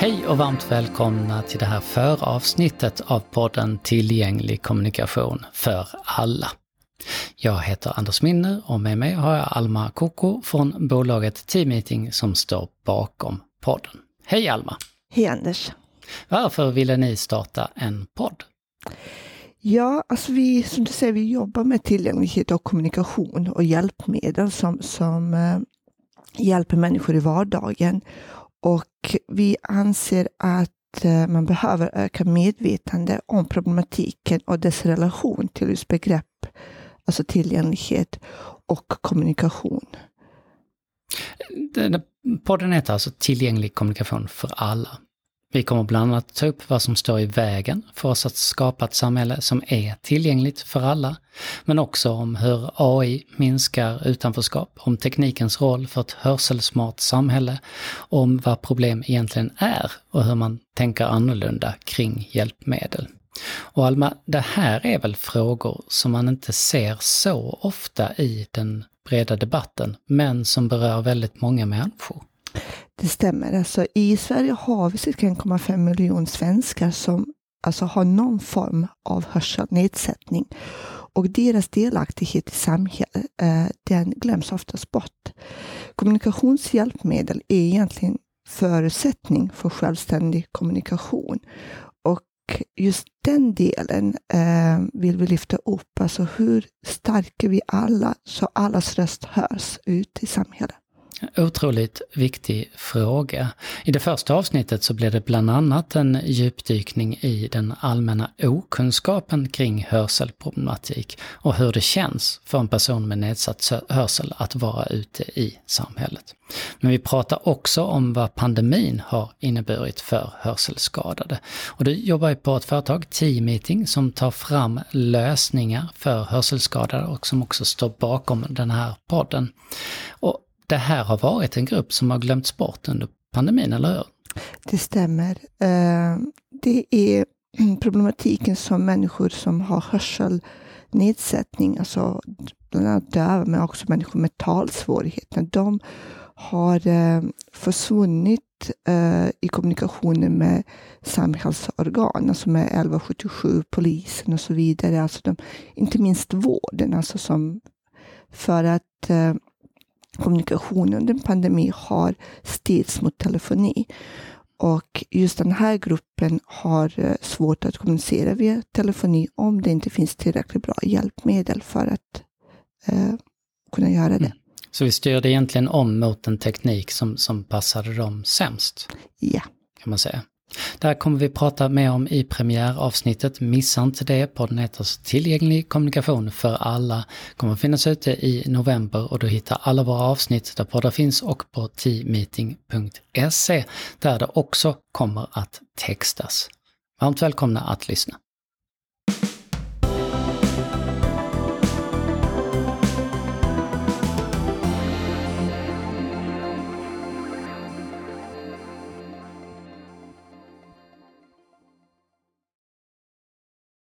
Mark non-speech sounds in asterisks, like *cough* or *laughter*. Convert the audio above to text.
Hej och varmt välkomna till det här föravsnittet av podden Tillgänglig kommunikation för alla. Jag heter Anders Minner och med mig har jag Alma Koko från bolaget Teammeeting som står bakom podden. Hej Alma! Hej Anders! Varför ville ni starta en podd? Ja, alltså vi, som du säger, vi jobbar med tillgänglighet och kommunikation och hjälpmedel som, som eh, hjälper människor i vardagen. Och vi anser att eh, man behöver öka medvetande om problematiken och dess relation till just begrepp, alltså tillgänglighet och kommunikation. Podden heter alltså Tillgänglig kommunikation för alla. Vi kommer bland annat ta upp vad som står i vägen för oss att skapa ett samhälle som är tillgängligt för alla, men också om hur AI minskar utanförskap, om teknikens roll för ett hörselsmart samhälle, om vad problem egentligen är och hur man tänker annorlunda kring hjälpmedel. Och Alma, det här är väl frågor som man inte ser så ofta i den breda debatten, men som berör väldigt många människor. Det stämmer. Alltså, I Sverige har vi cirka 1,5 miljoner svenskar som alltså, har någon form av hörselnedsättning. Och deras delaktighet i samhället, eh, den glöms oftast bort. Kommunikationshjälpmedel är egentligen förutsättning för självständig kommunikation. Och just den delen eh, vill vi lyfta upp. Alltså hur stärker vi alla så allas röst hörs ute i samhället? Otroligt viktig fråga. I det första avsnittet så blev det bland annat en djupdykning i den allmänna okunskapen kring hörselproblematik och hur det känns för en person med nedsatt hörsel att vara ute i samhället. Men vi pratar också om vad pandemin har inneburit för hörselskadade. Och du jobbar ju på ett företag, T-Meeting, som tar fram lösningar för hörselskadade och som också står bakom den här podden. Och det här har varit en grupp som har glömts bort under pandemin, eller hur? Det stämmer. Eh, det är *clears throat* problematiken som människor som har hörselnedsättning, alltså bland annat döva, men också människor med talsvårigheter, de har eh, försvunnit eh, i kommunikationen med samhällsorgan, alltså med 1177, polisen och så vidare. Alltså de, inte minst vården, alltså som för att kommunikation under en pandemi har styrts mot telefoni. Och just den här gruppen har eh, svårt att kommunicera via telefoni om det inte finns tillräckligt bra hjälpmedel för att eh, kunna göra det. Mm. Så vi styrde egentligen om mot en teknik som, som passade dem sämst? Ja. Kan man säga. Det här kommer vi prata mer om i premiäravsnittet. Missa inte det. Podden heter Tillgänglig kommunikation för alla. Kommer finnas ute i november och du hittar alla våra avsnitt där poddar finns och på teammeeting.se där det också kommer att textas. Varmt välkomna att lyssna.